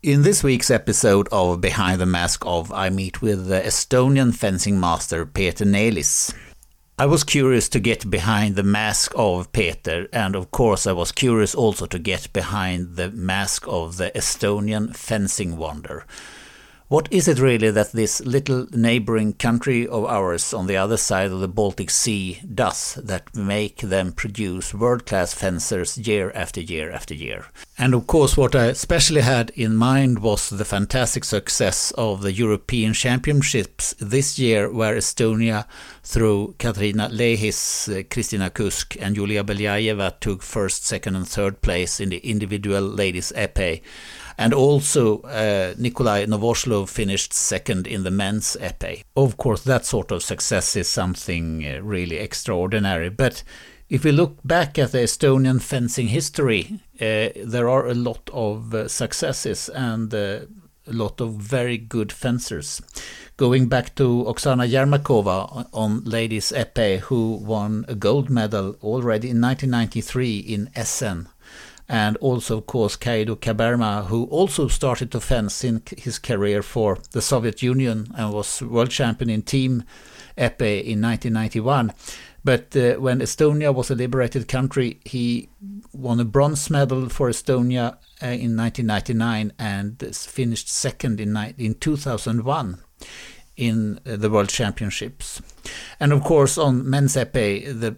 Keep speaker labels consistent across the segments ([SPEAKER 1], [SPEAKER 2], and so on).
[SPEAKER 1] In this week's episode of Behind the Mask of, I meet with the Estonian fencing master Peeter Nelis. I was curious to get behind the mask of Peeter, and of course, I was curious also to get behind the mask of the Estonian fencing wonder. What is it really that this little neighboring country of ours on the other side of the Baltic Sea does that make them produce world-class fencers year after year after year? And of course what I especially had in mind was the fantastic success of the European Championships this year where Estonia through Katrina Lehis, uh, Kristina Kuusk and Julia Beljajeva took first, second and third place in the individual ladies épée and also uh, Nikolai Novosjolov finished second in the men's épée. Of course, that sort of success is something uh, really extraordinary, but if we look back at the Estonian fencing history, uh, there are a lot of uh, successes and uh, a lot of very good fencers. Going back to Oksana Yermakova on ladies épée, who won a gold medal already in 1993 in Essen and also, of course, Kaido Kaaberma, who also started to fence in his career for the Soviet Union and was world champion in team épée in 1991. But uh, when Estonia was a liberated country, he won a bronze medal for Estonia uh, in 1999 and finished second in, in 2001 in uh, the World Championships. And of course, on men's épée, the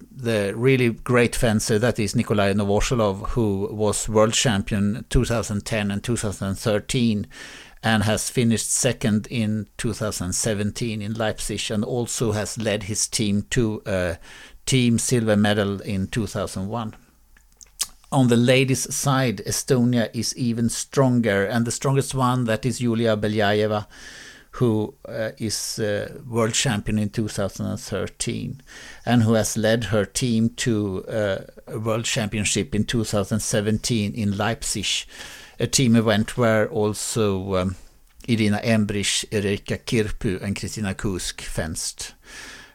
[SPEAKER 1] the really great fencer that is Nikolai Novosjolov, who was world champion 2010 and 2013 and has finished second in 2017 in Leipzig and also has led his team to a team silver medal in 2001. On the ladies' side, Estonia is even stronger, and the strongest one that is Julia Beljajeva who uh, is uh, world champion in 2013 and who has led her team to uh, a world championship in 2017 in Leipzig, a team event where also um, Irina Embrich, Erika Kirpu, and Kristina Kuusk fenced.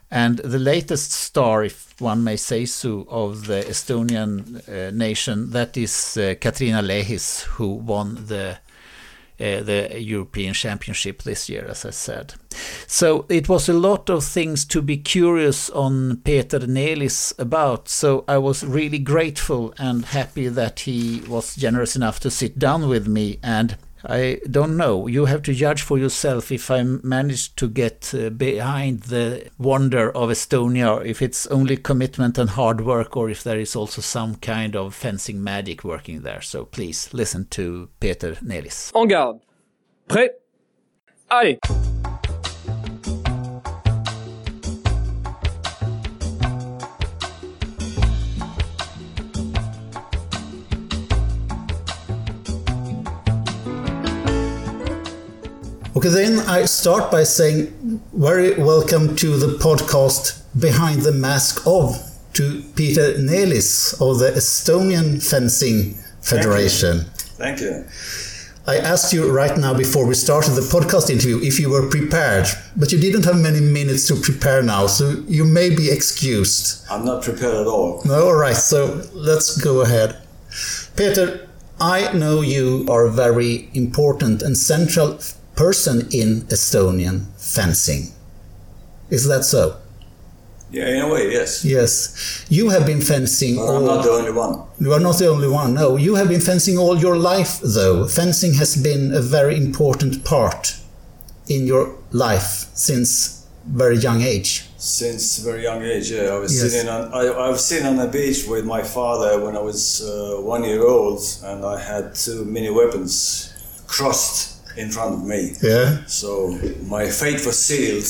[SPEAKER 1] And the latest star, if one may say so, of the Estonian uh, nation, that is uh, Katrina Lehis, who won the uh, the European Championship this year, as I said. So it was a lot of things to be curious on Peeter Nelis about. So I was really grateful and happy that he was generous enough to sit down with me and I don't know. You have to judge for yourself if I managed to get uh, behind the wonder of Estonia, if it's only commitment and hard work, or if there is also some kind of fencing magic working there. So please listen to Peeter Nelis.
[SPEAKER 2] En garde. Prêt. Allez.
[SPEAKER 3] Okay, then I start by saying very welcome to the podcast Behind the Mask of to Peeter Nelis of the Estonian Fencing Federation.
[SPEAKER 4] Thank you. Thank you.
[SPEAKER 3] I asked you right now before we started the podcast interview if you were prepared, but you didn't have many minutes to prepare now, so you may be excused.
[SPEAKER 4] I'm not prepared at all.
[SPEAKER 3] No, all right, so let's go ahead. Peeter, I know you are a very important and central person in Estonian fencing. Is that so?
[SPEAKER 4] Yeah, in a way, yes.
[SPEAKER 3] Yes. You have been fencing
[SPEAKER 4] but all... I'm not the only one.
[SPEAKER 3] You are not the only one, no. You have been fencing all your life, though. Fencing has been a very important part in your life since very young age.
[SPEAKER 4] Since very young age, yeah. I was yes. sitting on I, I was sitting on the beach with my father when I was uh, one year old, and I had two mini weapons crossed in front of me.
[SPEAKER 3] Yeah.
[SPEAKER 4] So my fate was sealed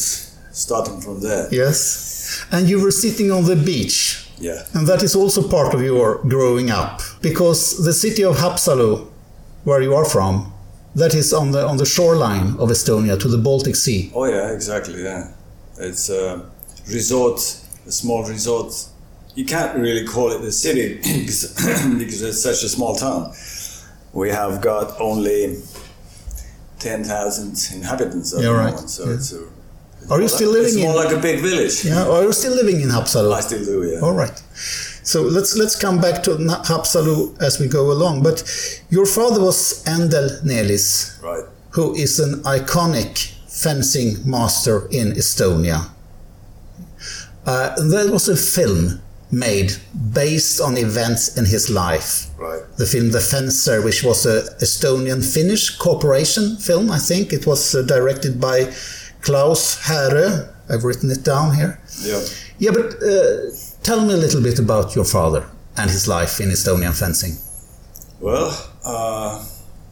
[SPEAKER 4] starting from there.
[SPEAKER 3] Yes. And you were sitting on the beach.
[SPEAKER 4] Yeah.
[SPEAKER 3] And that is also part of your growing up because the city of Haapsalu, where you are from, that is on the on the shoreline of Estonia to the Baltic Sea.
[SPEAKER 4] Oh yeah, exactly. Yeah, it's a resort, a small resort. You can't really call it a city because, because it's such a small town. We have got only 10,000 inhabitants at
[SPEAKER 3] yeah,
[SPEAKER 4] the
[SPEAKER 3] right.
[SPEAKER 4] moment. So
[SPEAKER 3] yeah.
[SPEAKER 4] it's a,
[SPEAKER 3] are you still living
[SPEAKER 4] it's
[SPEAKER 3] in?
[SPEAKER 4] more like a big village.
[SPEAKER 3] Yeah, are you still living in Haapsalu?
[SPEAKER 4] I still do, yeah.
[SPEAKER 3] All right. So let's let's come back to Haapsalu as we go along. But your father was Endel Nelis,
[SPEAKER 4] Right.
[SPEAKER 3] who is an iconic fencing master in Estonia. Uh, there was a film made based on events in his life.
[SPEAKER 4] Right.
[SPEAKER 3] The film The Fencer, which was a Estonian-Finnish cooperation film, I think. It was uh, directed by Klaus Härö. I've written it down here.
[SPEAKER 4] Yeah.
[SPEAKER 3] Yeah, but uh, tell me a little bit about your father and his life in Estonian fencing.
[SPEAKER 4] Well, uh,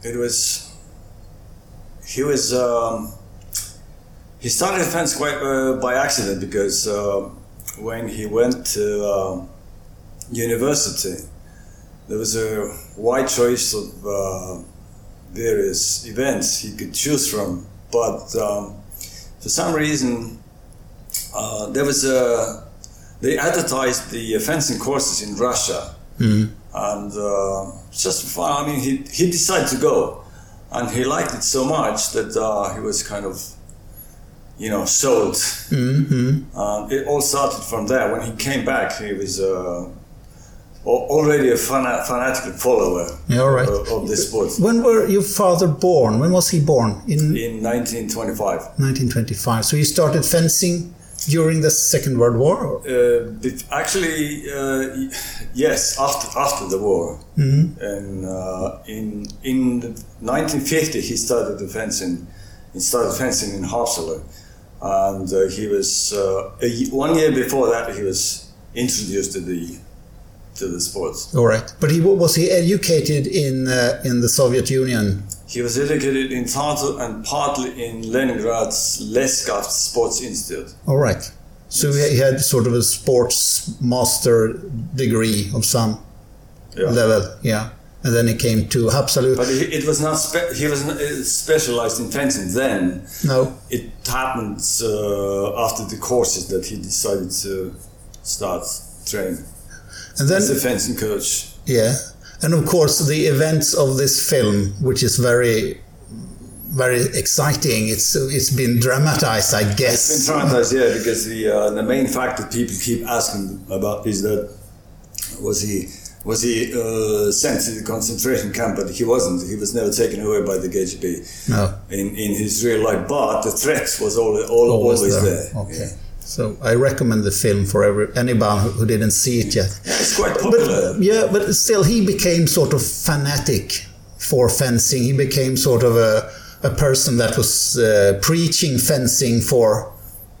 [SPEAKER 4] it was. He was. Um, he started fence quite uh, by accident because uh, when he went to um university, there was a wide choice of uh, various events he could choose from, but um, for some reason, uh, there was a. They advertised the fencing courses in Russia and uh, just for fun. I mean, he he decided to go, and he liked it so much that uh, he was kind of, you know, sold. Mm-hmm. Uh, it all started from there. When he came back, he was uh, already a fana- fanatical follower
[SPEAKER 3] Yeah, right.
[SPEAKER 4] of, of this sport.
[SPEAKER 3] When were your father born? When was he born? In
[SPEAKER 4] In 1925,
[SPEAKER 3] 1925. So he started fencing during the Second World War?
[SPEAKER 4] Uh, actually, uh, yes, after after the war, and uh, in in 1950 he started the fencing. He started fencing in Haapsalu, and uh, he was uh, a one year before that he was introduced to the to the sports.
[SPEAKER 3] All right. But he was he educated in uh, in the Soviet Union?
[SPEAKER 4] He was educated in Tartu and partly in Leningrad's Lesgaft Sports Institute.
[SPEAKER 3] All right. So he he had sort of a sports master degree of some
[SPEAKER 4] Yeah.
[SPEAKER 3] level, yeah. And then he came to Haapsalu.
[SPEAKER 4] But he, it was not. Spe- he was not, uh, specialized in fencing then.
[SPEAKER 3] No,
[SPEAKER 4] It happened uh, after the courses that he decided to start training
[SPEAKER 3] and then
[SPEAKER 4] as a fencing coach.
[SPEAKER 3] Yeah, and of course the events of this film, which is very, very exciting. It's it's been dramatized, I
[SPEAKER 4] It's been
[SPEAKER 3] guess.
[SPEAKER 4] traumatized, yeah, because the uh, the main fact that people keep asking about is that was he was he uh, sent to the concentration camp, but he wasn't. He was never taken away by the KGB
[SPEAKER 3] No,
[SPEAKER 4] in, in his real life. But the threat was all, all always, there.
[SPEAKER 3] Okay, so I recommend the film for every anyone who, who didn't see it yet.
[SPEAKER 4] Yeah, it's quite
[SPEAKER 3] But
[SPEAKER 4] popular.
[SPEAKER 3] yeah, but still, he became sort of fanatic for fencing. He became sort of a a person that was uh, preaching fencing for.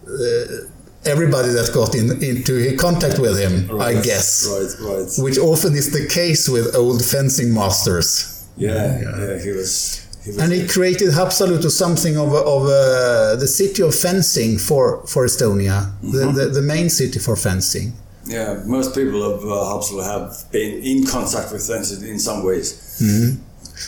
[SPEAKER 3] Uh, Everybody that got in, into contact with him, I guess.
[SPEAKER 4] Right, right.
[SPEAKER 3] which often is the case with old fencing masters.
[SPEAKER 4] Yeah, yeah, he was. He was
[SPEAKER 3] And he created Haapsalu to something of, of a, the city of fencing for, for Estonia, the, the, the main city for fencing.
[SPEAKER 4] Yeah, most people of uh, Haapsalu have been in contact with fencing in some ways.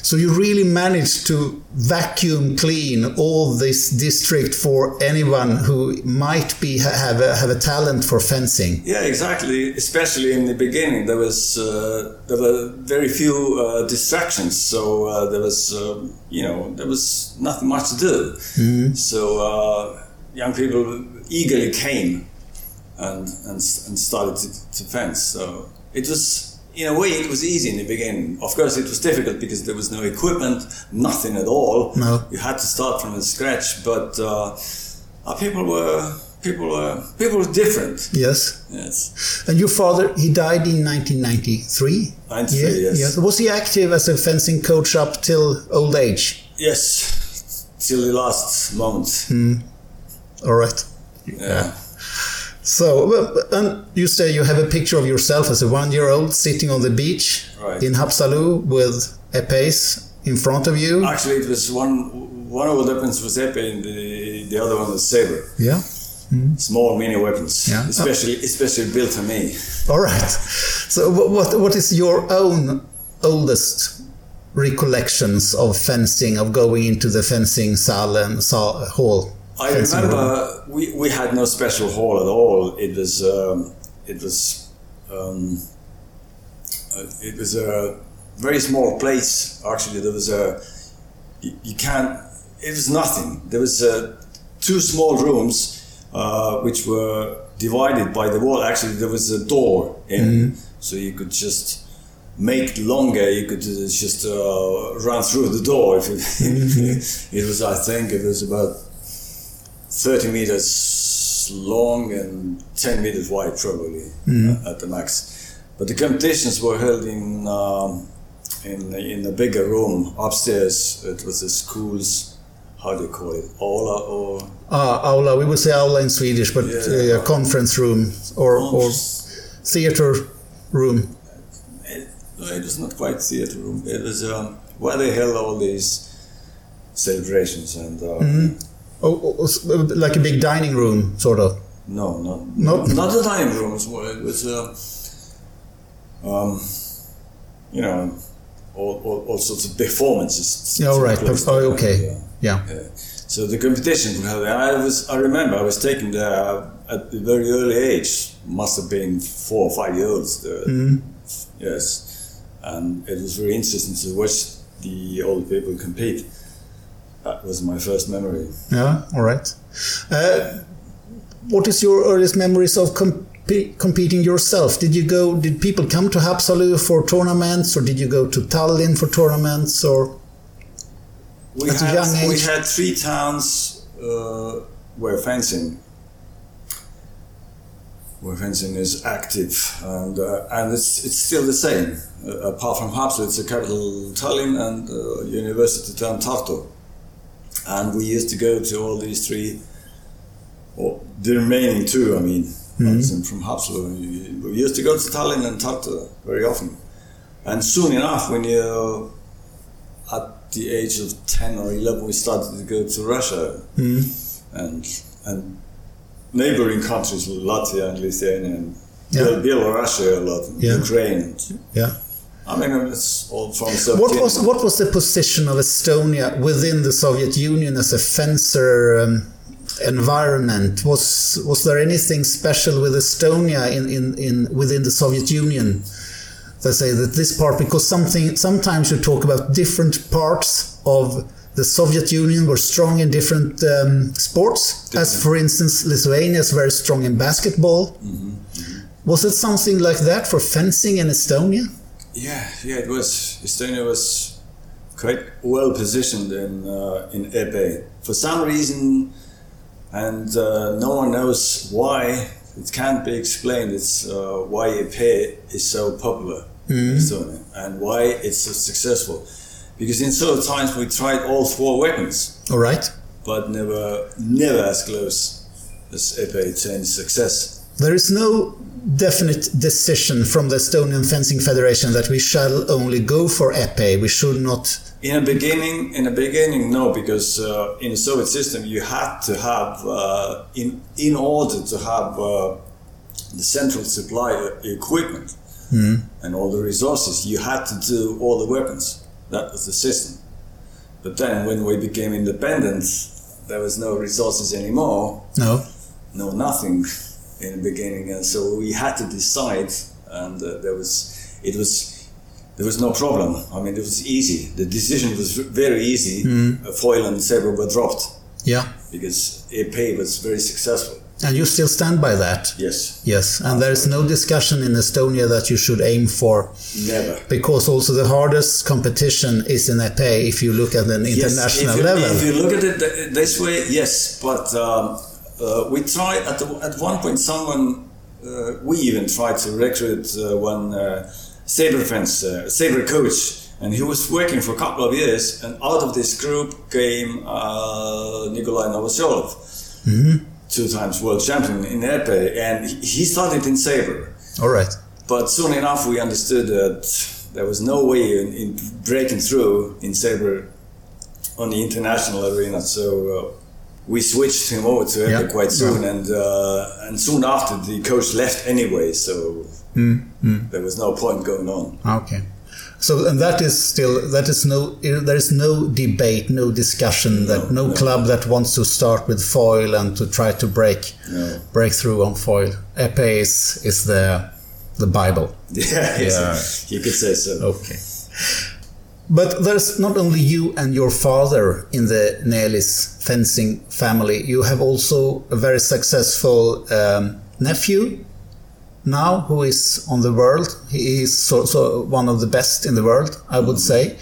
[SPEAKER 3] So you really managed to vacuum clean all this district for anyone who might be have a, have a talent for fencing.
[SPEAKER 4] Yeah, exactly. Especially in the beginning, there was uh, there were very few uh, distractions, so uh, there was um, you know there was nothing much to do. So uh, young people eagerly came and and, and started to, to fence. So it was. In a way, it was easy in the beginning. Of course, it was difficult because there was no equipment, nothing at all.
[SPEAKER 3] No.
[SPEAKER 4] You had to start from scratch. But uh, uh, people were people were people were different.
[SPEAKER 3] Yes.
[SPEAKER 4] Yes.
[SPEAKER 3] And your father, he died in 1993?
[SPEAKER 4] 93, yes.
[SPEAKER 3] Was he active as a fencing coach up till old age?
[SPEAKER 4] Yes, till the last moment.
[SPEAKER 3] All right.
[SPEAKER 4] Yeah.
[SPEAKER 3] So, and you say you have a picture of yourself as a one-year-old sitting on the beach
[SPEAKER 4] Right.
[SPEAKER 3] in Haapsalu with a pace in front of you.
[SPEAKER 4] Actually, it was one one of the weapons was Epee and the, the other one was Saber.
[SPEAKER 3] Yeah. Mm-hmm.
[SPEAKER 4] Small mini weapons,
[SPEAKER 3] Yeah. Oh.
[SPEAKER 4] especially especially built for me.
[SPEAKER 3] All right. So, what what is your own oldest recollections of fencing, of going into the fencing sal and sa- hall?
[SPEAKER 4] I remember we, we had no special hall at all. It was um, it was um, uh, it was a very small place. Actually, there was a you, you can't. It was nothing. There was uh, two small rooms uh, which were divided by the wall. Actually, there was a door in. so you could just make longer. You could uh, just uh, run through the door. If it, it was, I think, it was about thirty meters long and ten meters wide, probably uh, at the max. But the competitions were held in um, in in a bigger room upstairs. It was the school's how do you call it, aula or
[SPEAKER 3] Ah, aula. We would say aula in Swedish, but
[SPEAKER 4] Yeah.
[SPEAKER 3] uh, conference room or, or theater room.
[SPEAKER 4] it, it was not quite theater room. It was um, where they held all these celebrations and uh,
[SPEAKER 3] Oh, oh, oh, like a big dining room, sort of.
[SPEAKER 4] no, not
[SPEAKER 3] Not-
[SPEAKER 4] not the dining well, It was uh, um, you know all, all, all sorts of performances.
[SPEAKER 3] Yeah, all right. Oh, okay.
[SPEAKER 4] and, uh,
[SPEAKER 3] Yeah.
[SPEAKER 4] Yeah. So the competition I was, I remember I was taken there at a very early age, must have been four or five years.
[SPEAKER 3] Mm-hmm.
[SPEAKER 4] Yes, and it was very interesting to watch the old people compete. That was my first memory.
[SPEAKER 3] Yeah. All right. Uh, what is your earliest memories of comp- competing yourself? Did you go? Did people come to Haapsalu for tournaments, or did you go to Tallinn for tournaments, or?
[SPEAKER 4] We
[SPEAKER 3] At a
[SPEAKER 4] had,
[SPEAKER 3] young
[SPEAKER 4] we had three towns uh, where fencing where fencing is active and uh, and it's it's still the same uh, apart from Haapsalu, it's the capital Tallinn and uh, university town Tartu and we used to go to all these three or the remaining two I mean mm from Haapsalu we- we used to go to Tallinn and Tartu very often and soon enough when you at the age of 10 or 11 we started to go to Russia and and neighboring countries Latvia and Lithuania and
[SPEAKER 3] Yeah.
[SPEAKER 4] Belarus a lot
[SPEAKER 3] Yeah.
[SPEAKER 4] Ukraine
[SPEAKER 3] Yeah.
[SPEAKER 4] I mean it's all from Soviet
[SPEAKER 3] What was
[SPEAKER 4] Union.
[SPEAKER 3] what was the position of Estonia within the Soviet Union as a fencer um, environment? Was was there anything special with Estonia in, in, in within the Soviet Union? They say that this part because something sometimes you talk about different parts of the Soviet Union were strong in different um, sports, as for instance Lithuania is very strong in basketball. Was it something like that for fencing in Estonia?
[SPEAKER 4] Yeah, yeah, it was. Estonia was quite well positioned in uh, in Epee for some reason, and uh, no one knows why. It can't be explained. It's uh, why Epee is so popular in Estonia and why it's so successful. Because in those times we tried all four weapons,
[SPEAKER 3] All right.
[SPEAKER 4] but never, never as close as Epee to any success.
[SPEAKER 3] There is no definite decision from the Estonian Fencing Federation that we shall only go for epee. We should not.
[SPEAKER 4] In the beginning, in the beginning, no, because uh, in the Soviet system, you had to have, uh, in in order to have uh, the central supply equipment and all the resources, you had to do all the weapons. That was the system. But then, when we became independent, there was no resources anymore,
[SPEAKER 3] No.
[SPEAKER 4] no nothing in the beginning, and so we had to decide, and uh, there was, it was there was no problem. I mean, it was easy. The decision was very easy. Uh, Foil and saber were dropped
[SPEAKER 3] Yeah.
[SPEAKER 4] because Epee was very successful.
[SPEAKER 3] And you still stand by that?
[SPEAKER 4] Yes,
[SPEAKER 3] Yes. And there is no discussion in Estonia that you should aim for,
[SPEAKER 4] never.
[SPEAKER 3] because also the hardest competition is in epee if you look at an
[SPEAKER 4] Yes,
[SPEAKER 3] international
[SPEAKER 4] if you,
[SPEAKER 3] level.
[SPEAKER 4] If you look at it th- this way, yes, but um, uh, we tried at, the, at one point. Someone uh, we even tried to recruit uh, one uh, saber fence uh, saber coach, and he was working for a couple of years. And out of this group came uh, Nikolai Novosjolov, two times world champion in epee, and he- he started in saber.
[SPEAKER 3] All right.
[SPEAKER 4] But soon enough, we understood that there was no way in, in breaking through in saber on the international arena. So uh, we switched him over to
[SPEAKER 3] Yeah.
[SPEAKER 4] Epee quite soon, and uh, and soon after the coach left anyway. So there was no point going on.
[SPEAKER 3] Okay. So and that is still that is no there is no debate, no discussion that no,
[SPEAKER 4] no.
[SPEAKER 3] club that wants to start with foil and to try to break
[SPEAKER 4] No.
[SPEAKER 3] break through on foil. Epee is is the the Bible.
[SPEAKER 4] Yeah, yes, you could say so.
[SPEAKER 3] Okay. But there's not only you and your father in the Nelis fencing family. You have also a very successful um, nephew now who is on the world. He is so, so one of the best in the world, I would say.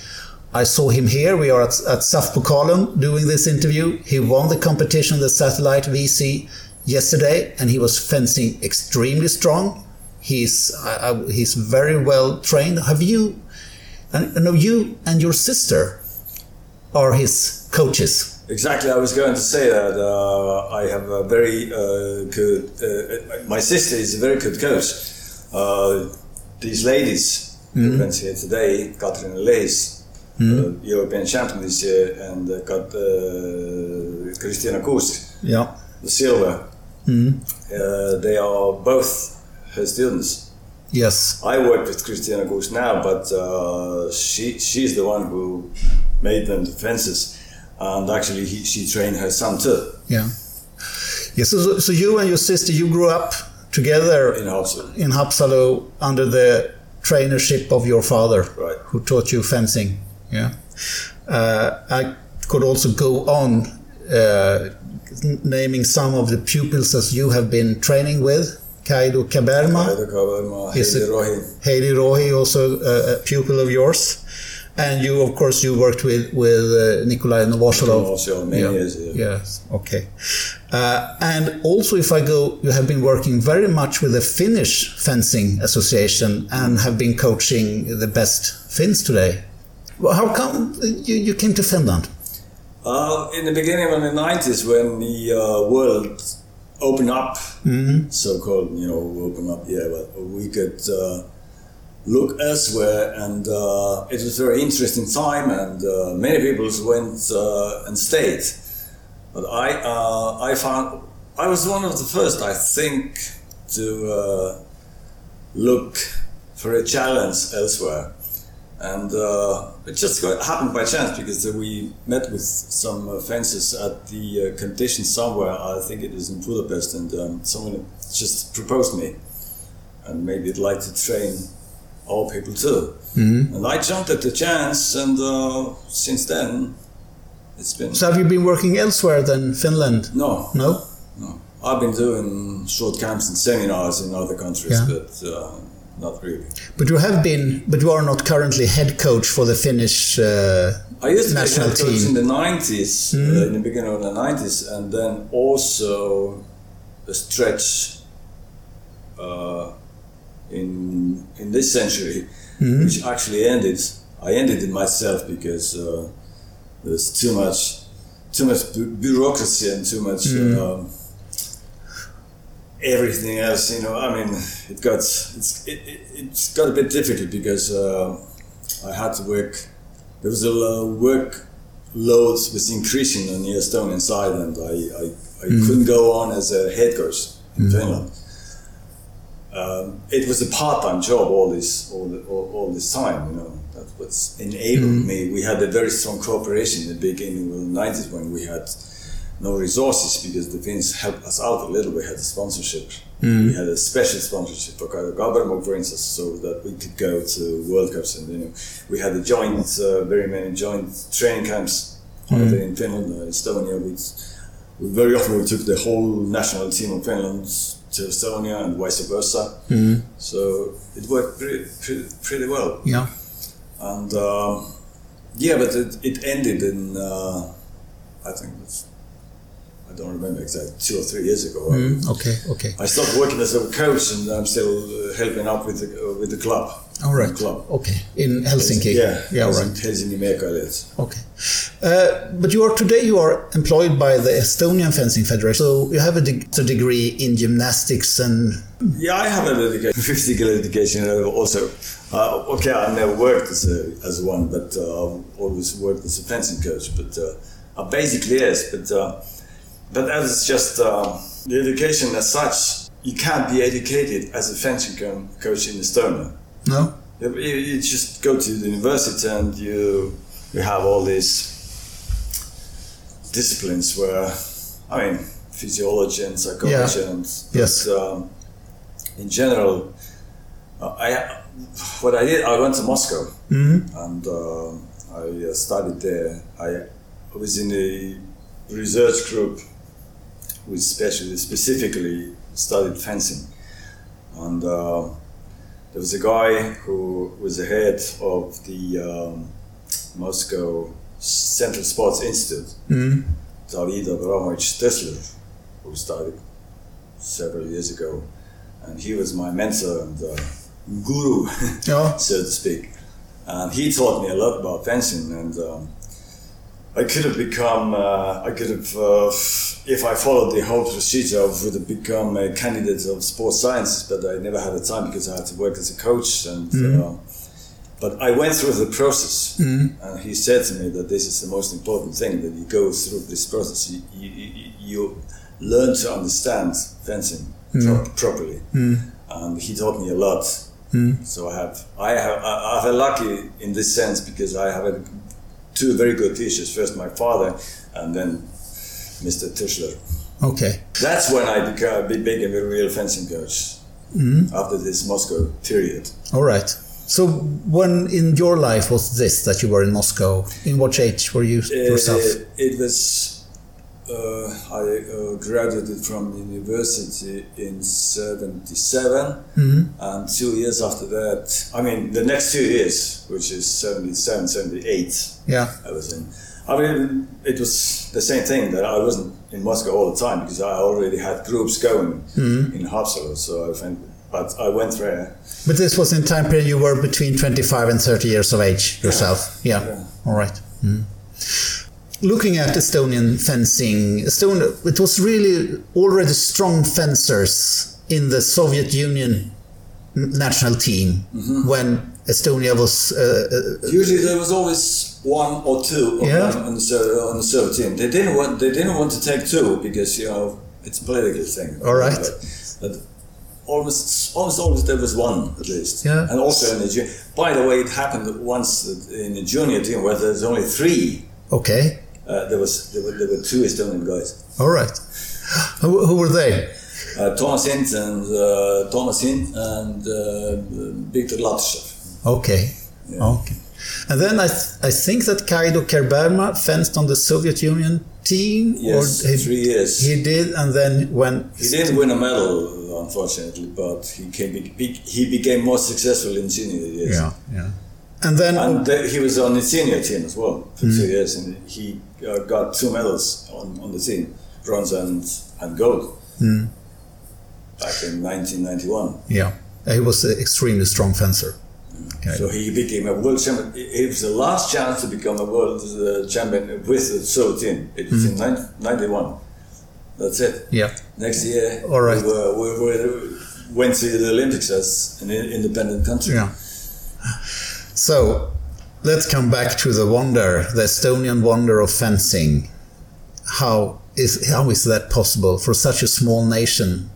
[SPEAKER 3] I saw him here. We are at, at SAF doing this interview. He won the competition, the Satellite VC, yesterday, and he was fencing extremely strong. He's uh, he's very well trained. Have you? I know you and your sister are his coaches.
[SPEAKER 4] Exactly, I was going to say that uh, I have a very uh, good. Uh, my sister is a very good coach. Uh, these ladies, mm. friends here today, Katrin Lehis, mm. European champion this year, and uh, got Kristina Kuusk,
[SPEAKER 3] yeah,
[SPEAKER 4] the silver.
[SPEAKER 3] Mm.
[SPEAKER 4] they are both her students.
[SPEAKER 3] Yes.
[SPEAKER 4] I work with Kristina Kuusk now, but uh, she she's the one who made them the fences, and actually he, she trained her son too.
[SPEAKER 3] Yeah. Yeah. So, so you and your sister, you grew up together
[SPEAKER 4] in Haapsalu.
[SPEAKER 3] In Haapsalu under the trainership of your father,
[SPEAKER 4] right.
[SPEAKER 3] who taught you fencing. Yeah. Uh, I could also go on uh, naming some of the pupils that you have been training with. Kaido Kaaberma.
[SPEAKER 4] Kaido Kaaberma, Heidi Rohi.
[SPEAKER 3] Heidi Rohi, also a, a, pupil of yours. And you, of course, you worked with with uh, Nikolai Novosjolov.
[SPEAKER 4] Also, many
[SPEAKER 3] yeah.
[SPEAKER 4] years. Yeah.
[SPEAKER 3] Yes. Okay. Uh, and also, if I go, you have been working very much with the Finnish Fencing Association and have been coaching the best Finns today. Well, how come you, you came to Finland?
[SPEAKER 4] Uh, in the beginning of the 90s, when the uh, world open up,
[SPEAKER 3] mm-hmm.
[SPEAKER 4] so-called, you know, open up. Yeah, but we could uh, look elsewhere, and uh, it was a very interesting time, and uh, many people went uh, and stayed. But I, uh, I found I was one of the first, I think, to uh, look for a challenge elsewhere and uh, it just happened by chance because uh, we met with some uh, fences at the uh, competition somewhere. I think it was in Budapest, and um, someone just proposed me, and maybe I'd like to train all people too.
[SPEAKER 3] Mm-hmm.
[SPEAKER 4] And I jumped at the chance, and uh, since then, it's been.
[SPEAKER 3] So have you been working elsewhere than Finland?
[SPEAKER 4] No.
[SPEAKER 3] No.
[SPEAKER 4] No. I've been doing short camps and seminars in other countries, yeah. but uh, not really.
[SPEAKER 3] But you have been, but you are not currently head coach for the Finnish uh,
[SPEAKER 4] I used to
[SPEAKER 3] national
[SPEAKER 4] be head coach
[SPEAKER 3] team.
[SPEAKER 4] in the 90s,
[SPEAKER 3] Mm.
[SPEAKER 4] uh, in the beginning of the 90s, and then also a stretch uh, in in this century,
[SPEAKER 3] Mm.
[SPEAKER 4] which actually ended. I ended it myself because uh, there's too much, too much bu- bureaucracy and too much.
[SPEAKER 3] Mm.
[SPEAKER 4] Um, everything else, you know. I mean, it got it's it, it's got a bit difficult because uh, I had to work. There was a uh, work load was increasing on the Estonian side, and I I, I
[SPEAKER 3] Mm.
[SPEAKER 4] couldn't go on as a head coach in Finland. Um, it was a part-time job all this all, the, all, all this time, you know. That was enabled me. We had a very strong cooperation in the beginning of the 90s when we had no resources because the Finns helped us out a little. We had a sponsorship. We had a special sponsorship for Kaido Kaaberma, for instance, so that we could go to World Cups. And you know, we had a joint, uh, very many joint training camps either in Finland or Estonia. We, we very often we took the whole national team of Finland to Estonia and vice versa. So it worked pretty, pretty, pretty well.
[SPEAKER 3] Yeah.
[SPEAKER 4] And um, yeah, but it, it ended in uh, I think it's, I don't remember exactly two or three years ago.
[SPEAKER 3] Mm, okay. Okay.
[SPEAKER 4] I stopped working as a coach, and I'm still uh, helping out with the uh, with the club.
[SPEAKER 3] All right.
[SPEAKER 4] Club.
[SPEAKER 3] Okay. In Helsinki.
[SPEAKER 4] Yeah.
[SPEAKER 3] Yeah.
[SPEAKER 4] Helsinki-
[SPEAKER 3] Right.
[SPEAKER 4] Helsinki Miekkailijat.
[SPEAKER 3] Okay. Uh, but you are today you are employed by the Estonian Fencing Federation. So you have a, a degree in gymnastics and
[SPEAKER 4] Yeah, I have a dedication, physical education uh, also. Uh, okay, I never worked as a as one, but uh, I've always worked as a fencing coach. But uh, uh, basically, yes. But uh, but as it's just uh, the education as such, you can't be educated as a fencing coach in Estonia.
[SPEAKER 3] no.
[SPEAKER 4] You, you just go to the university and you you have all these disciplines where, I mean, physiology and psychology
[SPEAKER 3] Yeah.
[SPEAKER 4] and
[SPEAKER 3] Yes.
[SPEAKER 4] but, um, in general, uh, I what I did I went to Moscow
[SPEAKER 3] Mhm.
[SPEAKER 4] and uh, I studied there. I was in a research group which specially specifically studied fencing. and uh, there was a guy who was the head of the um, Moscow Central Sports Institute,
[SPEAKER 1] Mm.
[SPEAKER 4] David Abramovich Tyshler, who started several years ago, and he was my mentor and uh, guru,
[SPEAKER 1] Yeah.
[SPEAKER 4] so to speak. And he taught me a lot about fencing, and um, I could have become, uh, I could have, uh, if I followed the whole procedure, I would have become a candidate of sports sciences, but I never had the time because I had to work as a coach. And uh, but I went through the process, and he said to me that this is the most important thing that you go through this process. You, you, you- learn to understand fencing pro- properly, and he taught me a lot. So I have, I have, I I have a lucky in this sense because I have a, two very good teachers. First, my father, and then Mr. Tyshler.
[SPEAKER 1] Okay.
[SPEAKER 4] That's when I became, a, became a real fencing coach after this Moscow period.
[SPEAKER 1] All right. So when in your life was this that you were in Moscow? In what age were you yourself?
[SPEAKER 4] Uh, it was. Uh, I uh, graduated from university in '77, and two years after that, I mean, the next two years, which is 77, 78,
[SPEAKER 1] yeah.
[SPEAKER 4] I was in. I mean, it was the same thing that I wasn't in Moscow all the time because I already had groups going in Haapsalu. So I went, but I went there.
[SPEAKER 1] But this was in time period you were between 25 and 30 years of age yourself. Yeah.
[SPEAKER 4] Yeah.
[SPEAKER 1] All right. Mm. Looking at Estonian fencing, Estonia, it was really already strong fencers in the Soviet Union national team
[SPEAKER 4] Mm-hmm.
[SPEAKER 1] when Estonia was. Uh, uh,
[SPEAKER 4] Usually there was always one or two of
[SPEAKER 1] Yeah.
[SPEAKER 4] them on the on the Serb team. They didn't want they didn't want to take two because you know it's a political thing.
[SPEAKER 1] All right.
[SPEAKER 4] But, but almost almost always there was one at least.
[SPEAKER 1] Yeah.
[SPEAKER 4] And also in the by the way, it happened once in the junior team where there's only three.
[SPEAKER 1] okay.
[SPEAKER 4] Uh, there was there were, there were two Estonian guys.
[SPEAKER 1] All right. Who, who were they?
[SPEAKER 4] Uh, Thomas Hint and uh, Thomas Hint and uh, Viktor Latshev.
[SPEAKER 1] Okay. Okay. And then I, th- I think that Kaido Kaaberma fenced on the Soviet Union team.
[SPEAKER 4] Yes,
[SPEAKER 1] he,
[SPEAKER 4] three years.
[SPEAKER 1] He did, and then when
[SPEAKER 4] He didn't win a medal, unfortunately, but he came. He became more successful in senior years.
[SPEAKER 1] yeah, yeah, and then
[SPEAKER 4] And the, he was on the senior team as well for
[SPEAKER 1] Mm.
[SPEAKER 4] two years, and he uh, got two medals on, on the team, bronze and, and gold,
[SPEAKER 1] Mm.
[SPEAKER 4] back in 1991.
[SPEAKER 1] yeah, he was an extremely strong fencer. Okay.
[SPEAKER 4] So he became a world champion. It was the last chance to become a world uh, champion with the Soviet team. It was in
[SPEAKER 1] Mm.
[SPEAKER 4] 1991. That's it.
[SPEAKER 1] yeah,
[SPEAKER 4] Next year,
[SPEAKER 1] All right.
[SPEAKER 4] we, were, we were, went to the Olympics as an independent country.
[SPEAKER 1] yeah. So let's come back to the wonder, the Estonian wonder of fencing. How is how is that possible for such a small nation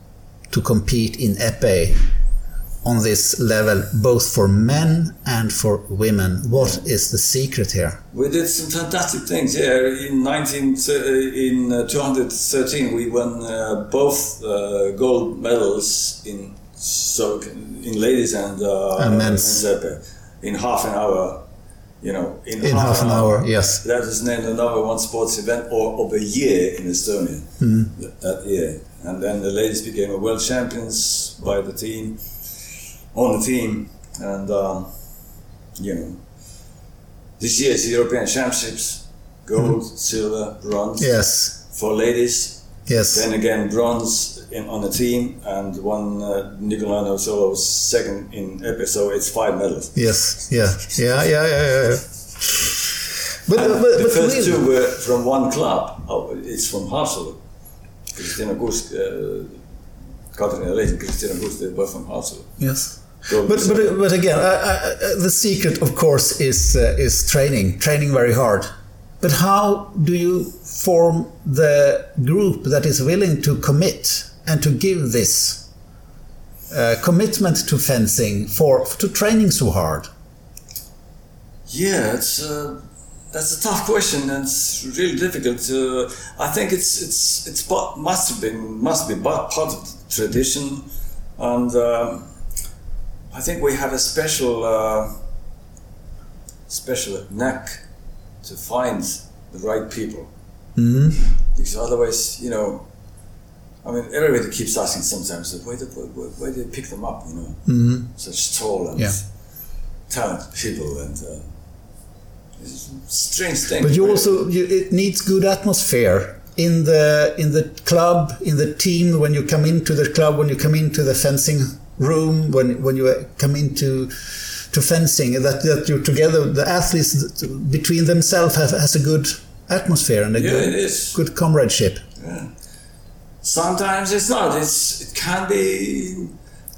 [SPEAKER 1] to compete in epee on this level, both for men and for women? What is the secret here?
[SPEAKER 4] We did some fantastic things. here. in 19 uh, in uh, 213 we won uh, both uh, gold medals in so in ladies and uh,
[SPEAKER 1] And men's.
[SPEAKER 4] epee in half an hour. You know, in,
[SPEAKER 1] In half an hour, yes.
[SPEAKER 4] That was named the number one sports event or of a year in Estonia
[SPEAKER 1] Hmm.
[SPEAKER 4] that, year. And then the ladies became a world champions by the team, on the team. And, um, you know, this year's European Championships, gold, silver, bronze
[SPEAKER 1] Yes,
[SPEAKER 4] for ladies.
[SPEAKER 1] yes.
[SPEAKER 4] Then again, bronze in, on the team, and one uh, Nicola Novsolo second in epee, so it's five medals.
[SPEAKER 1] Yes, yeah, yeah, yeah, yeah, yeah. But,
[SPEAKER 4] And
[SPEAKER 1] but,
[SPEAKER 4] the
[SPEAKER 1] but
[SPEAKER 4] first two were from one club. Oh, it's from Haapsalu. Kristina Kuusk, uh, Katrina Lehis and Kristina Kuusk, they were from Haapsalu.
[SPEAKER 1] yes. But, but, but again, I, I- the secret, of course, is uh, is training, training very hard. But how do you form the group that is willing to commit and to give this uh, commitment to fencing for to training so hard?
[SPEAKER 4] Yeah, it's uh, that's a tough question. and It's really difficult. To, I think it's it's it's part, must have been must be part part of the tradition, and um, I think we have a special uh, special knack to find the right people.
[SPEAKER 1] hmm
[SPEAKER 4] because otherwise, you know, I mean, everybody keeps asking sometimes, where did, where, where, where did they pick them up, you know? Mm-hmm. Such tall and
[SPEAKER 1] Yeah.
[SPEAKER 4] talented people and uh, strange thing.
[SPEAKER 1] But you also you, it needs good atmosphere in the in the club, in the team. When you come into the club, when you come into the fencing room, when when you uh, come into to fencing, that that you're together. The athletes between themselves have, has a good atmosphere and a
[SPEAKER 4] Yeah,
[SPEAKER 1] good good comradeship.
[SPEAKER 4] Sometimes it's not. It's it can be.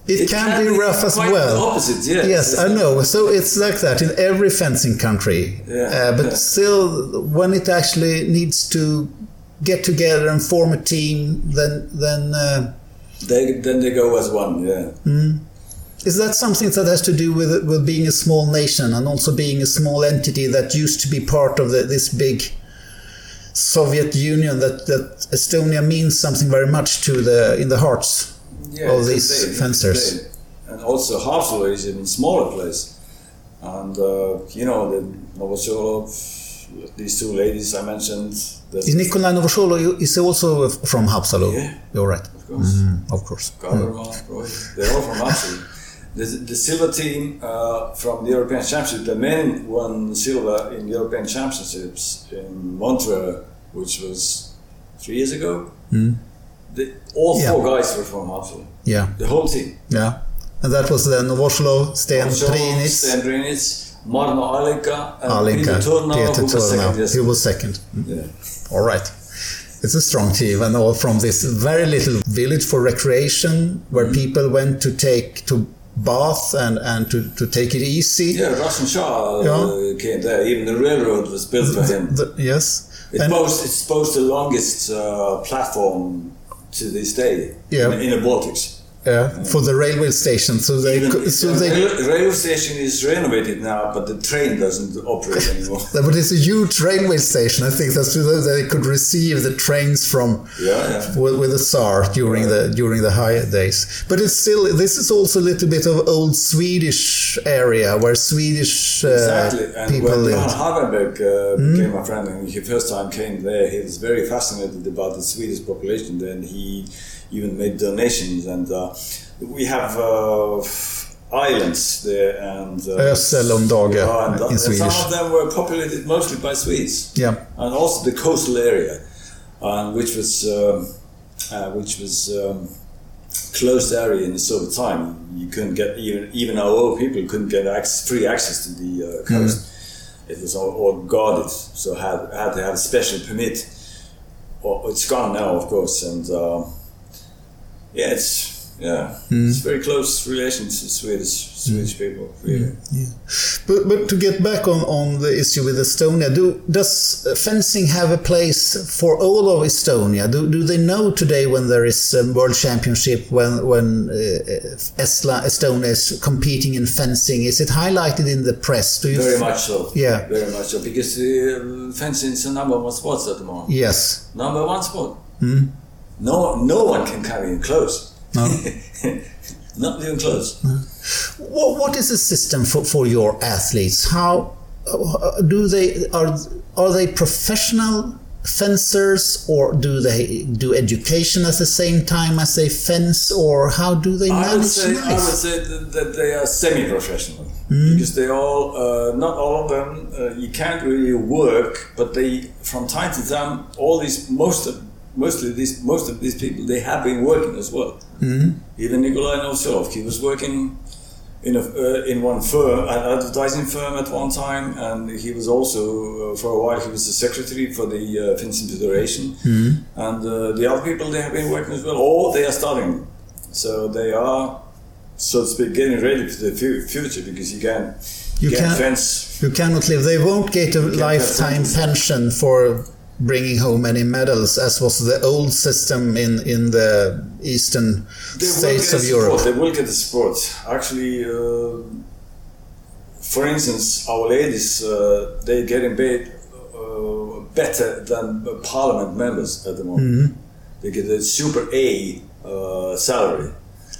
[SPEAKER 1] It, can, be rough as well.
[SPEAKER 4] The opposite, yes.
[SPEAKER 1] Yes, I know. So it's like that in every fencing country.
[SPEAKER 4] Yeah,
[SPEAKER 1] Uh, but
[SPEAKER 4] yeah.
[SPEAKER 1] still, when it actually needs to get together and form a team, then then uh,
[SPEAKER 4] They then they go as one. Yeah.
[SPEAKER 1] is that something that has to do with with being a small nation and also being a small entity that used to be part of the, this big Soviet Union? That that Estonia means something very much to the in the hearts.
[SPEAKER 4] yeah a
[SPEAKER 1] these fencers.
[SPEAKER 4] And also Haapsalu is in a smaller place, and uh, you know the Novosolo, these two ladies I mentioned.
[SPEAKER 1] Is Nikolai Novosolo is also from Haapsalu?
[SPEAKER 4] Yeah.
[SPEAKER 1] You're right.
[SPEAKER 4] of course.
[SPEAKER 1] Mm, of course.
[SPEAKER 4] Roy, they're all from Haapsalu. The, the silver team uh, from the European Championship, the men won silver in European Championships in Montreux, which was three years ago. The, all.
[SPEAKER 1] Yeah.
[SPEAKER 4] four guys were from Haapsalu,
[SPEAKER 1] Yeah.
[SPEAKER 4] the whole team.
[SPEAKER 1] Yeah. And that was then Novoslo, Sten
[SPEAKER 4] Sten
[SPEAKER 1] Priinits,
[SPEAKER 4] Priinits, Marno Allika, and
[SPEAKER 1] Allika,
[SPEAKER 4] Peter Turnau,
[SPEAKER 1] Peter
[SPEAKER 4] who was second
[SPEAKER 1] Turnau. He was second.
[SPEAKER 4] Yeah.
[SPEAKER 1] All right. It's a strong team, and all from this very little village for recreation, where
[SPEAKER 4] Mm.
[SPEAKER 1] people went to take to bath and and to, to take it easy.
[SPEAKER 4] Yeah, Russian Shah uh,
[SPEAKER 1] Yeah.
[SPEAKER 4] came there. Even the railroad was built for him.
[SPEAKER 1] The- yes.
[SPEAKER 4] It boasts, it's boasts the longest uh, platform to this day
[SPEAKER 1] Yeah.
[SPEAKER 4] in, in the Baltics.
[SPEAKER 1] Yeah, for the railway station, so they
[SPEAKER 4] Even,
[SPEAKER 1] so
[SPEAKER 4] the
[SPEAKER 1] they
[SPEAKER 4] rail, rail station is renovated now, but the train doesn't operate anymore.
[SPEAKER 1] but it's a huge railway station. I think that's they could receive the trains from
[SPEAKER 4] yeah, yeah.
[SPEAKER 1] with, with the Tsar during the during the high days. But it's still this is also a little bit of old Swedish area where Swedish uh,
[SPEAKER 4] Exactly. And
[SPEAKER 1] people
[SPEAKER 4] when
[SPEAKER 1] lived.
[SPEAKER 4] Hagenbeck uh, became my friend and he first time came there, he was very fascinated about the Swedish population. Then he even made donations, and uh, we have uh, islands there, and uh, yeah, and,
[SPEAKER 1] in
[SPEAKER 4] and
[SPEAKER 1] Swedish.
[SPEAKER 4] Some of them were populated mostly by Swedes.
[SPEAKER 1] Yeah.
[SPEAKER 4] and also the coastal area, um, which was um, uh, which was um, closed area in the Soviet time. You couldn't get even even our old people couldn't get access, free access to the uh, coast. It was all, all guarded, so had had to have a special permit. Well, it's gone now, of course, and uh, yeah, it's yeah, it's very close relations to Swedish Swedish people. Really.
[SPEAKER 1] But, but to get back on, on the issue with Estonia, do, does uh, fencing have a place for all of Estonia? Do, do they know today when there is a world championship, when, when uh, Estla, Estonia is competing in fencing? Is it highlighted in the press? Do you
[SPEAKER 4] Very much so.
[SPEAKER 1] Yeah.
[SPEAKER 4] Very much so. Because uh, fencing is the number one sport at the moment.
[SPEAKER 1] Yes.
[SPEAKER 4] Number one sport. No, no one can carry in close.
[SPEAKER 1] No.
[SPEAKER 4] Not even close.
[SPEAKER 1] What, what is the system for, for your athletes? How uh, do they are are they professional fencers or do they do education at the same time as they fence or how do they manage I
[SPEAKER 4] would say, I would say that, that they are semi-professional
[SPEAKER 1] Hmm?
[SPEAKER 4] because they all, uh, not all of them, uh, you can't really work, but they, from time to time, all these, most of, mostly these, most of these people, they have been working as well.
[SPEAKER 1] Hmm?
[SPEAKER 4] Even Nikolai Novosjolov, he was working in a, uh, in one firm, an advertising firm at one time, and he was also, uh, for a while, he was the secretary for the uh, Federation.
[SPEAKER 1] Hmm?
[SPEAKER 4] And uh, the other people, they have been working as well, or they are studying. So they are, so to speak, getting ready for the fu- future because you can
[SPEAKER 1] You
[SPEAKER 4] get
[SPEAKER 1] can't-
[SPEAKER 4] fence.
[SPEAKER 1] You cannot live. They won't get a lifetime pension for bringing home any medals, as was the old system in in the eastern
[SPEAKER 4] They will
[SPEAKER 1] states
[SPEAKER 4] get
[SPEAKER 1] of
[SPEAKER 4] the
[SPEAKER 1] Europe.
[SPEAKER 4] They will get the support. Actually, uh, for instance, our ladies, uh, they getting paid uh, better than parliament members at the moment.
[SPEAKER 1] Mm-hmm.
[SPEAKER 4] They get a super A uh, salary,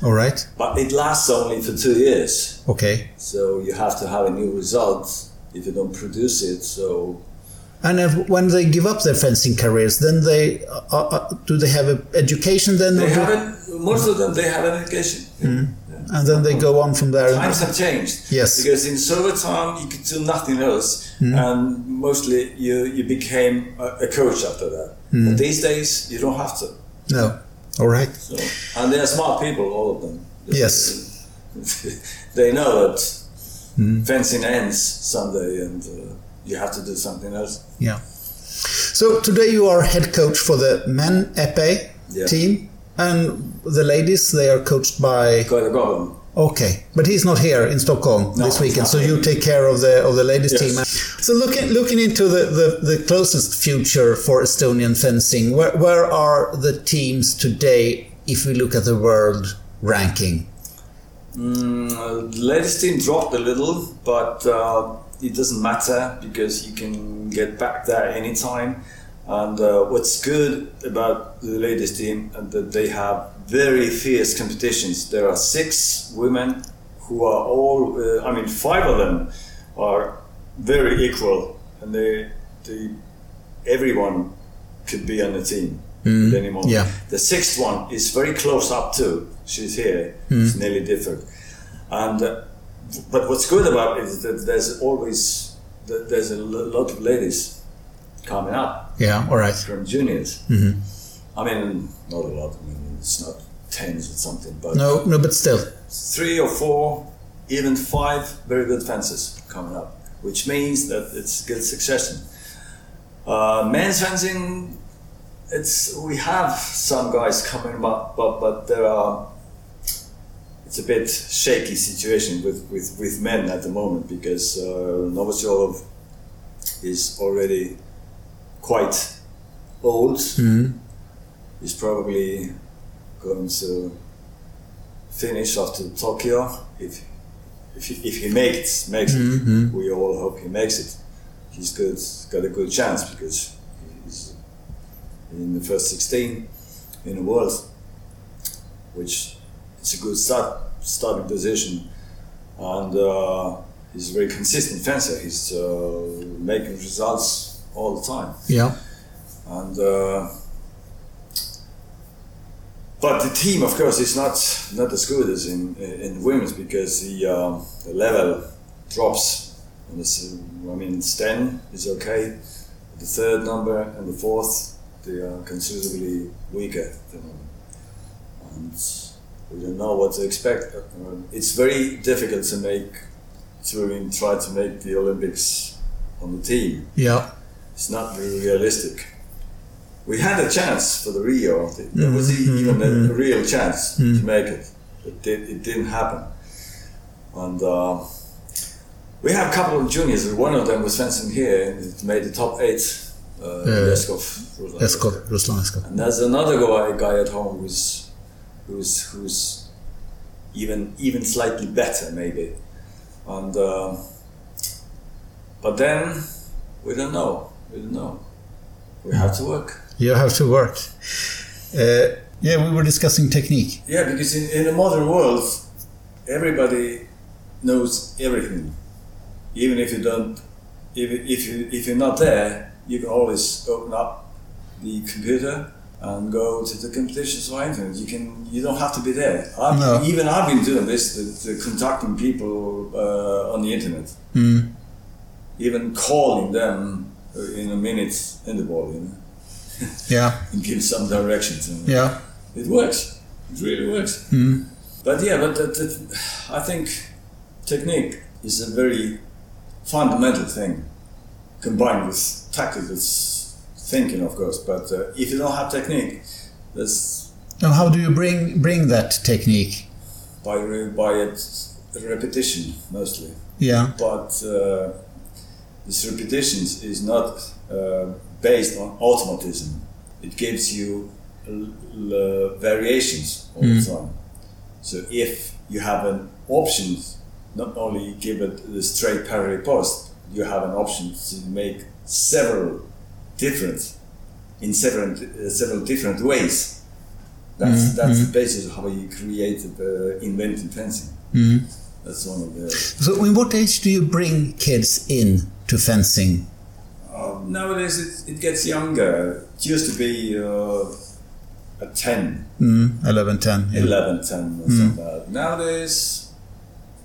[SPEAKER 1] All right.
[SPEAKER 4] but it lasts only for two years.
[SPEAKER 1] Okay.
[SPEAKER 4] So you have to have a new result if you don't produce it. So
[SPEAKER 1] And when they give up their fencing careers, then they uh, uh, do they have an education then?
[SPEAKER 4] They haven't. Most of them they have an education. Yeah.
[SPEAKER 1] and then they go on from there.
[SPEAKER 4] Times have changed.
[SPEAKER 1] Yes.
[SPEAKER 4] Because in Soviet time you could do nothing else, and mostly you you became a, a coach after that. But these days you don't have to.
[SPEAKER 1] No. All right.
[SPEAKER 4] So, and they are smart people, all of them.
[SPEAKER 1] Yes.
[SPEAKER 4] they know that fencing ends someday, and uh, you have to do something else.
[SPEAKER 1] Yeah. So today you are head coach for the men epee
[SPEAKER 4] Yeah.
[SPEAKER 1] team, and the ladies they are coached by.
[SPEAKER 4] Got to go.
[SPEAKER 1] Okay, but he's not here in Stockholm
[SPEAKER 4] No,
[SPEAKER 1] this weekend, so you take care of the of the ladies
[SPEAKER 4] Yes.
[SPEAKER 1] team. So looking looking into the, the, the closest future for Estonian fencing, where where are the teams today if we look at the world ranking?
[SPEAKER 4] Mm, uh, the ladies team dropped a little, but uh, it doesn't matter because you can get back there anytime. And uh, what's good about the ladies team is that they have very fierce competitions. There are six women who are all, uh, I mean, five of them are very equal, and they, they everyone could be on the team at any moment.
[SPEAKER 1] yeah.
[SPEAKER 4] The sixth one is very close up too. She's here. It's nearly different. And uh, but what's good about it is that there's always there's a lot of ladies coming up
[SPEAKER 1] Yeah, all right.
[SPEAKER 4] from juniors. I mean, not a lot. I mean, it's not tens or something, but
[SPEAKER 1] No, no, but still.
[SPEAKER 4] three or four, even five very good fences coming up, which means that it's good succession. Uh, men's fencing, it's we have some guys coming up, but but there are. It's a bit shaky situation with, with, with men at the moment because uh, Novosjolov is already quite old. He's probably going to finish after Tokyo if if he, if he makes makes it. We all hope he makes it. He's good, got a good chance because he's in the first 16 in the world, which it's a good start starting position, and uh, he's a very consistent fencer. He's uh, making results all the time
[SPEAKER 1] Yeah.
[SPEAKER 4] and uh, but the team, of course, is not not as good as in in women's because the, um, the level drops. And I mean, Sten is okay. The third number and the fourth, they are considerably weaker than. And we don't know what to expect. Uh, It's very difficult to make to even try to make the Olympics on the team
[SPEAKER 1] Yeah.
[SPEAKER 4] it's not very realistic. We had a chance for the Rio. There was even a real chance to make it. It, did, it didn't happen. And uh, we have a couple of juniors. One of them was fencing here and it made the top eight. Uh,
[SPEAKER 1] Yeah.
[SPEAKER 4] Leskov.
[SPEAKER 1] Eskov, Ruslan Eskov.
[SPEAKER 4] And there's another guy, guy at home who's who's who's even even slightly better maybe, and uh, but then we don't know. We don't know. We have to work.
[SPEAKER 1] You have to work. Uh, yeah, we were discussing technique.
[SPEAKER 4] Yeah, because in, in the modern world, everybody knows everything. Even if you don't, if, if you if you're not there, you can always open up the computer and go to the competitions or anything. You can you don't have to be there. I've,
[SPEAKER 1] No.
[SPEAKER 4] Even I've been doing this, the, the contacting people uh, on the internet,
[SPEAKER 1] Mm.
[SPEAKER 4] even calling them uh, in a minute in the ball, you know,
[SPEAKER 1] Yeah,
[SPEAKER 4] and give some directions. And
[SPEAKER 1] yeah.
[SPEAKER 4] It works. It really works.
[SPEAKER 1] Mm.
[SPEAKER 4] But yeah, but that, that, I think technique is a very fundamental thing, combined with tactical s- thinking, of course. But uh, if you don't have technique, there's
[SPEAKER 1] Now, how do you bring bring that technique?
[SPEAKER 4] by re- by it, repetition mostly.
[SPEAKER 1] Yeah,
[SPEAKER 4] But uh, this repetitions is not uh, based on automatism. It gives you variations all the time. So if you have an option, not only give it the straight parallel post, you have an option to make several different in several uh, several different ways. That's that's the basis of how you created uh, invented fencing. That's one of the
[SPEAKER 1] So, in what age do you bring kids in to fencing?
[SPEAKER 4] Um, nowadays it, it gets younger. It used to be uh, at 10,
[SPEAKER 1] Mm, 11, 10. yeah.
[SPEAKER 4] 11, 10, or like. Nowadays,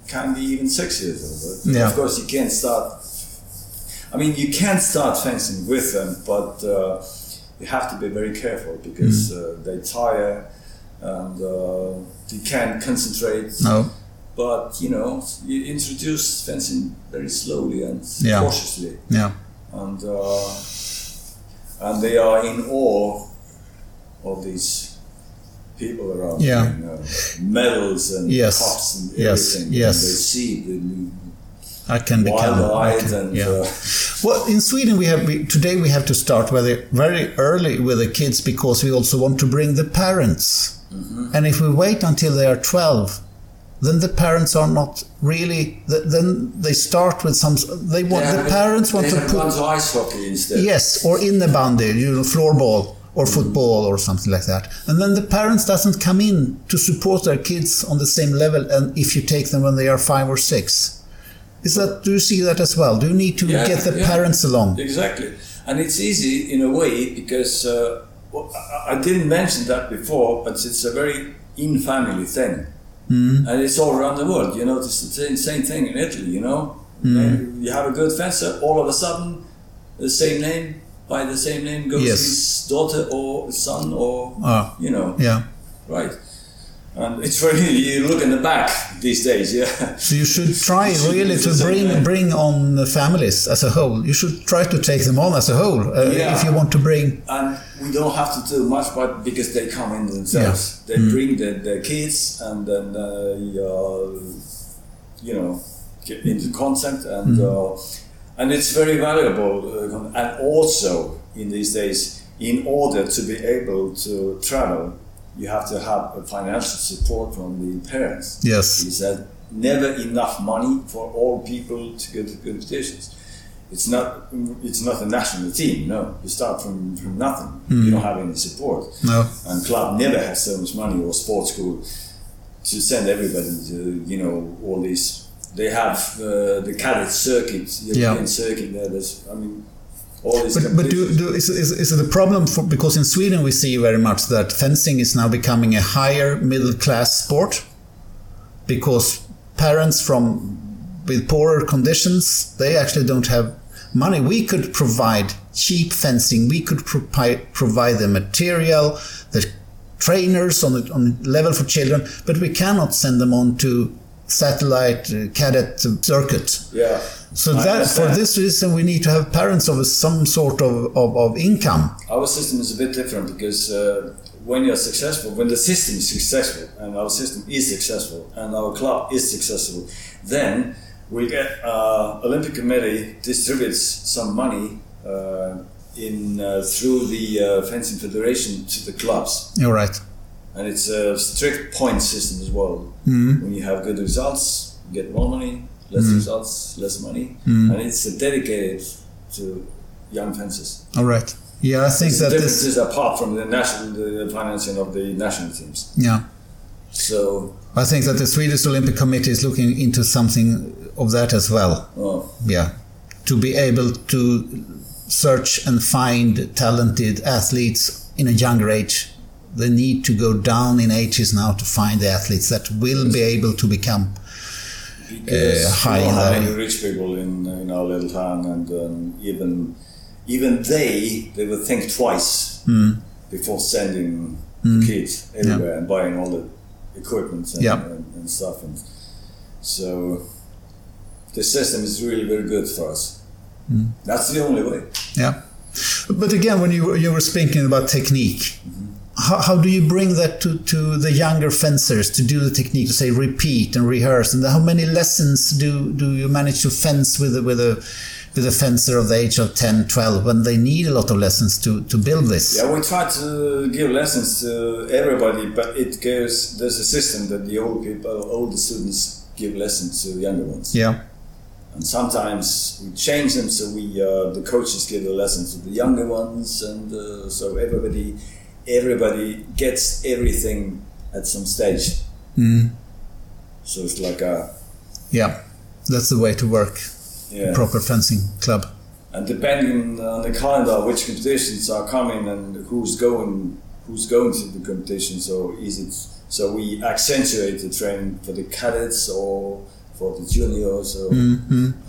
[SPEAKER 4] can be even six years old.
[SPEAKER 1] Yeah.
[SPEAKER 4] Of course, you can't start. I mean, you can start fencing with them, but uh, you have to be very careful because uh, they tire and uh, you can't concentrate.
[SPEAKER 1] No.
[SPEAKER 4] But you know, you introduce fencing very slowly and
[SPEAKER 1] Yeah.
[SPEAKER 4] cautiously,
[SPEAKER 1] Yeah.
[SPEAKER 4] and uh, and they are in awe of these people around.
[SPEAKER 1] Yeah.
[SPEAKER 4] you know, medals and
[SPEAKER 1] Yes.
[SPEAKER 4] cups and everything.
[SPEAKER 1] Yes.
[SPEAKER 4] And they see the new
[SPEAKER 1] I can become.
[SPEAKER 4] Wild-eyed
[SPEAKER 1] can-
[SPEAKER 4] and
[SPEAKER 1] yeah.
[SPEAKER 4] uh,
[SPEAKER 1] Well, in Sweden, we have we, today we have to start very very early with the kids because we also want to bring the parents.
[SPEAKER 4] Mm-hmm.
[SPEAKER 1] And if we wait until they are twelve, then the parents are not really. th- Then they start with some. They want
[SPEAKER 4] they
[SPEAKER 1] the parents want to put
[SPEAKER 4] ice hockey instead.
[SPEAKER 1] yes, or in the bandy, you know, floorball or football or something like that. And then the parents doesn't come in to support their kids on the same level. And if you take them when they are five or six, is that? Do you see that as well? Do you need to
[SPEAKER 4] Yeah,
[SPEAKER 1] get the
[SPEAKER 4] yeah.
[SPEAKER 1] parents along?
[SPEAKER 4] Exactly, and it's easy in a way because uh, I, I didn't mention that before, but it's a very in-family thing,
[SPEAKER 1] Mm.
[SPEAKER 4] and it's all around the world. You notice the same, same thing in Italy. You know,
[SPEAKER 1] Mm.
[SPEAKER 4] You have a good fencer, all of a sudden, the same name by the same name goes
[SPEAKER 1] Yes.
[SPEAKER 4] his daughter or son or
[SPEAKER 1] Ah.
[SPEAKER 4] you know,
[SPEAKER 1] Yeah.
[SPEAKER 4] right. And it's very you look in the back these days, yeah.
[SPEAKER 1] So you should try really to bring bring on the families as a whole. You should try to take them on as a whole uh,
[SPEAKER 4] Yeah.
[SPEAKER 1] if you want to bring.
[SPEAKER 4] and we don't have to do much, but because they come in themselves, they bring their, their kids and then uh, you know get into contact and uh, and it's very valuable. Uh, and also in these days, in order to be able to travel, you have to have a financial support from the parents.
[SPEAKER 1] Yes.
[SPEAKER 4] He said, never enough money for all people to go to competitions? It's not. It's not a national team. No, you start from, from nothing. You don't have any support.
[SPEAKER 1] No.
[SPEAKER 4] And club never has so much money or sports school to send everybody to you know all these. They have uh, the cadet circuit, European
[SPEAKER 1] Yeah.
[SPEAKER 4] circuit. There, there's. I mean.
[SPEAKER 1] But, but do, do, is, is, is it a problem for because in Sweden we see very much that fencing is now becoming a higher middle class sport because parents from with poorer conditions they actually don't have money. We could provide cheap fencing. We could provi- provide the material, the trainers on the on the level for children, but we cannot send them on to satellite uh, cadet circuit.
[SPEAKER 4] yeah.
[SPEAKER 1] So
[SPEAKER 4] I
[SPEAKER 1] that for this reason, we need to have parents of some sort of, of, of income.
[SPEAKER 4] Our system is a bit different because uh, when you're successful, when the system is successful, and our system is successful, and our club is successful, then we get uh, Olympic Committee distributes some money uh, in uh, through the uh, fencing federation to the clubs,
[SPEAKER 1] You're right.
[SPEAKER 4] And it's a strict point system as well.
[SPEAKER 1] Mm-hmm.
[SPEAKER 4] When you have good results, you get more money. Less results, less money,
[SPEAKER 1] Mm-hmm.
[SPEAKER 4] and it's dedicated to young fencers.
[SPEAKER 1] All right. Yeah, I think that this.
[SPEAKER 4] is apart from the national the financing of the national teams.
[SPEAKER 1] Yeah,
[SPEAKER 4] So,
[SPEAKER 1] I think that the Swedish Olympic Committee is looking into something of that as well.
[SPEAKER 4] oh,
[SPEAKER 1] Yeah, to be able to search and find talented athletes in a younger age. They need to go down in ages now to find the athletes that will be able to become. Uh, high
[SPEAKER 4] we
[SPEAKER 1] in
[SPEAKER 4] don't have
[SPEAKER 1] the-
[SPEAKER 4] rich people in, in our little town, and um, even even they they would think twice
[SPEAKER 1] Hmm.
[SPEAKER 4] before sending kids everywhere and buying all the equipment and,
[SPEAKER 1] Yeah.
[SPEAKER 4] and, and stuff. And so, the system is really very good for us.
[SPEAKER 1] Hmm.
[SPEAKER 4] That's the only way.
[SPEAKER 1] Yeah. But again, when you you were speaking about technique, how, how do you bring that to, to the younger fencers to do the technique, to say repeat and rehearse? And how many lessons do, do you manage to fence with a, with a with a fencer of the age of 10, 12 when they need a lot of lessons to, to build this?
[SPEAKER 4] Yeah, we try to give lessons to everybody, but it goes. There's a system that the old people, older students, give lessons to the younger ones,
[SPEAKER 1] Yeah.
[SPEAKER 4] and sometimes we change them so we uh, the coaches give the lessons to the younger ones, and uh, so everybody everybody gets everything at some stage.
[SPEAKER 1] Mm.
[SPEAKER 4] So it's like a
[SPEAKER 1] Yeah. That's the way to work.
[SPEAKER 4] yeah,
[SPEAKER 1] Proper fencing club.
[SPEAKER 4] and depending on the calendar, which competitions are coming and who's going, who's going to the competition. So is it? So we accentuate the training for the cadets or for the juniors. Or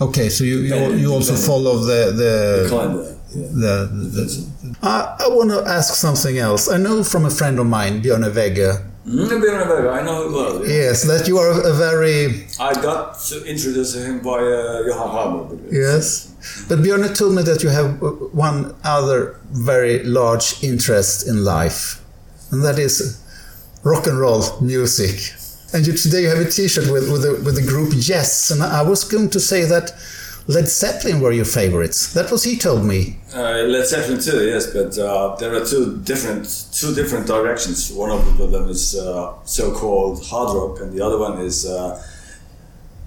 [SPEAKER 1] Okay, so you you, you also follow the the
[SPEAKER 4] the calendar. Yeah.
[SPEAKER 1] the, the, I, I want to ask something else. I know from a friend of mine, Björn Vega.
[SPEAKER 4] Mm, Björn Berger, I know him well. yeah.
[SPEAKER 1] yes, that you are a very
[SPEAKER 4] I got to introduce him by uh, Johan Haber.
[SPEAKER 1] yes. But Björn told me that you have uh, one other very large interest in life, and that is rock and roll music. And you, today you have a T-shirt with with the, with the group Yes, and I was going to say that Led Zeppelin were your favorites. That was he told me.
[SPEAKER 4] Uh, Led Zeppelin too, yes, but uh, there are two different two different directions. One of them is uh, so-called hard rock, and the other one is uh,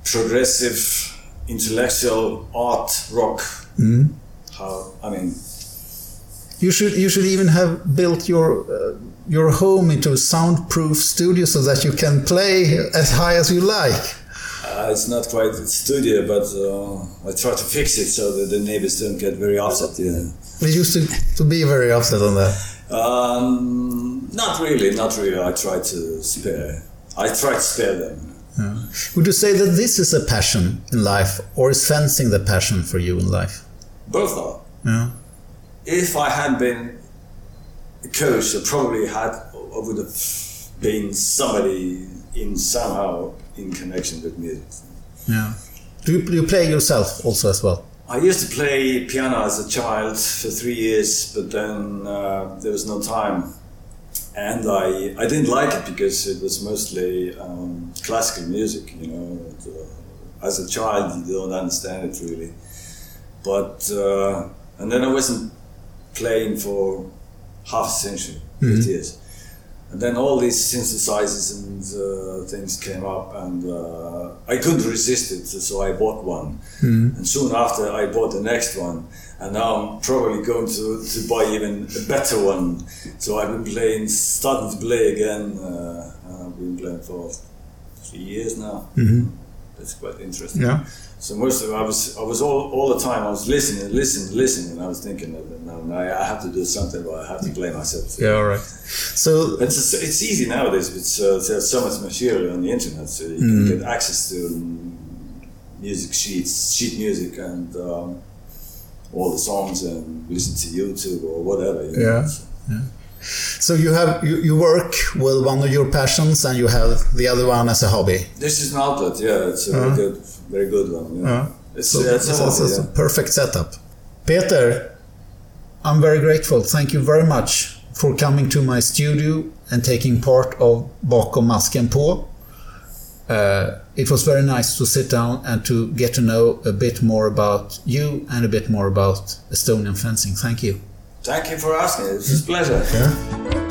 [SPEAKER 4] progressive, intellectual art rock. How I mean,
[SPEAKER 1] You should you should even have built your uh, your home into a soundproof studio so that you can play as high as you like.
[SPEAKER 4] Uh, it's not quite a studio, but uh, I try to fix it so that the neighbors don't get very upset. Yeah.
[SPEAKER 1] We used to, to be very upset on that.
[SPEAKER 4] Um, not really, not really. I try to spare. I try to spare them.
[SPEAKER 1] Would you say that this is a passion in life, or is fencing the passion for you in life?
[SPEAKER 4] Both are.
[SPEAKER 1] Yeah.
[SPEAKER 4] if I had been a coach, I probably had, I would have been somebody in somehow in connection with music.
[SPEAKER 1] Yeah. Do you, do you play yourself also as well?
[SPEAKER 4] I used to play piano as a child for three years, but then uh, there was no time, and I I didn't like it because it was mostly um, classical music. You know, and, uh, as a child you don't understand it really, but uh, and then I wasn't playing for half a century, eight years. And then all these synthesizers and uh, things came up, and uh, I couldn't resist it, so I bought one. And soon after, I bought the next one, and now I'm probably going to, to buy even a better one. So I've been playing, starting to play again. Uh, I've been playing for three years now. Mm-hmm. That's quite interesting.
[SPEAKER 1] Yeah.
[SPEAKER 4] So most of I was I was all, all the time I was listening, listening, listening, and I was thinking, no, no, I have to do something, but I have to play myself.
[SPEAKER 1] Yeah, all right. So,
[SPEAKER 4] It's, it's easy nowadays. It's, uh, there's so much material on the internet, so you can get access to music sheets, sheet music, and um, all the songs, and listen to YouTube or whatever. You know.
[SPEAKER 1] Yeah. so you have you, you work with one of your passions, and you have the other one as a hobby.
[SPEAKER 4] This is an outlet. Yeah, it's a very good, very good one. Yeah. It's,
[SPEAKER 1] So
[SPEAKER 4] uh, it's
[SPEAKER 1] it's, a
[SPEAKER 4] yeah.
[SPEAKER 1] perfect setup. Peeter, I'm very grateful. Thank you very much for coming to my studio and taking part of Bakom masken på. Uh, it was very nice to sit down and to get to know a bit more about you and a bit more about Estonian fencing. Thank you.
[SPEAKER 4] Thank you for asking. It was a pleasure.
[SPEAKER 1] Yeah.